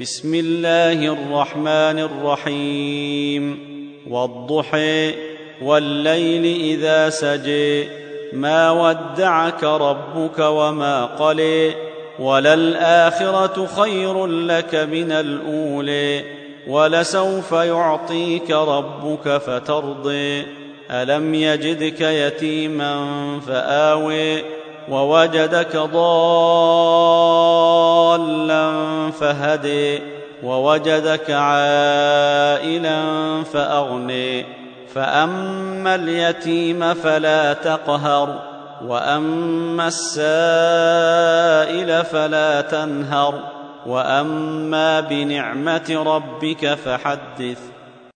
بسم الله الرحمن الرحيم. والضحى والليل إذا سجي ما ودعك ربك وما قلي وللآخرة خير لك من الاولي ولسوف يعطيك ربك فترضي ألم يجدك يتيما فاوي ووجدك ضالا. فهدي ووجدك عائلا فأغني. فأما اليتيم فلا تقهر وأما السائل فلا تنهر وأما بنعمة ربك فحدث.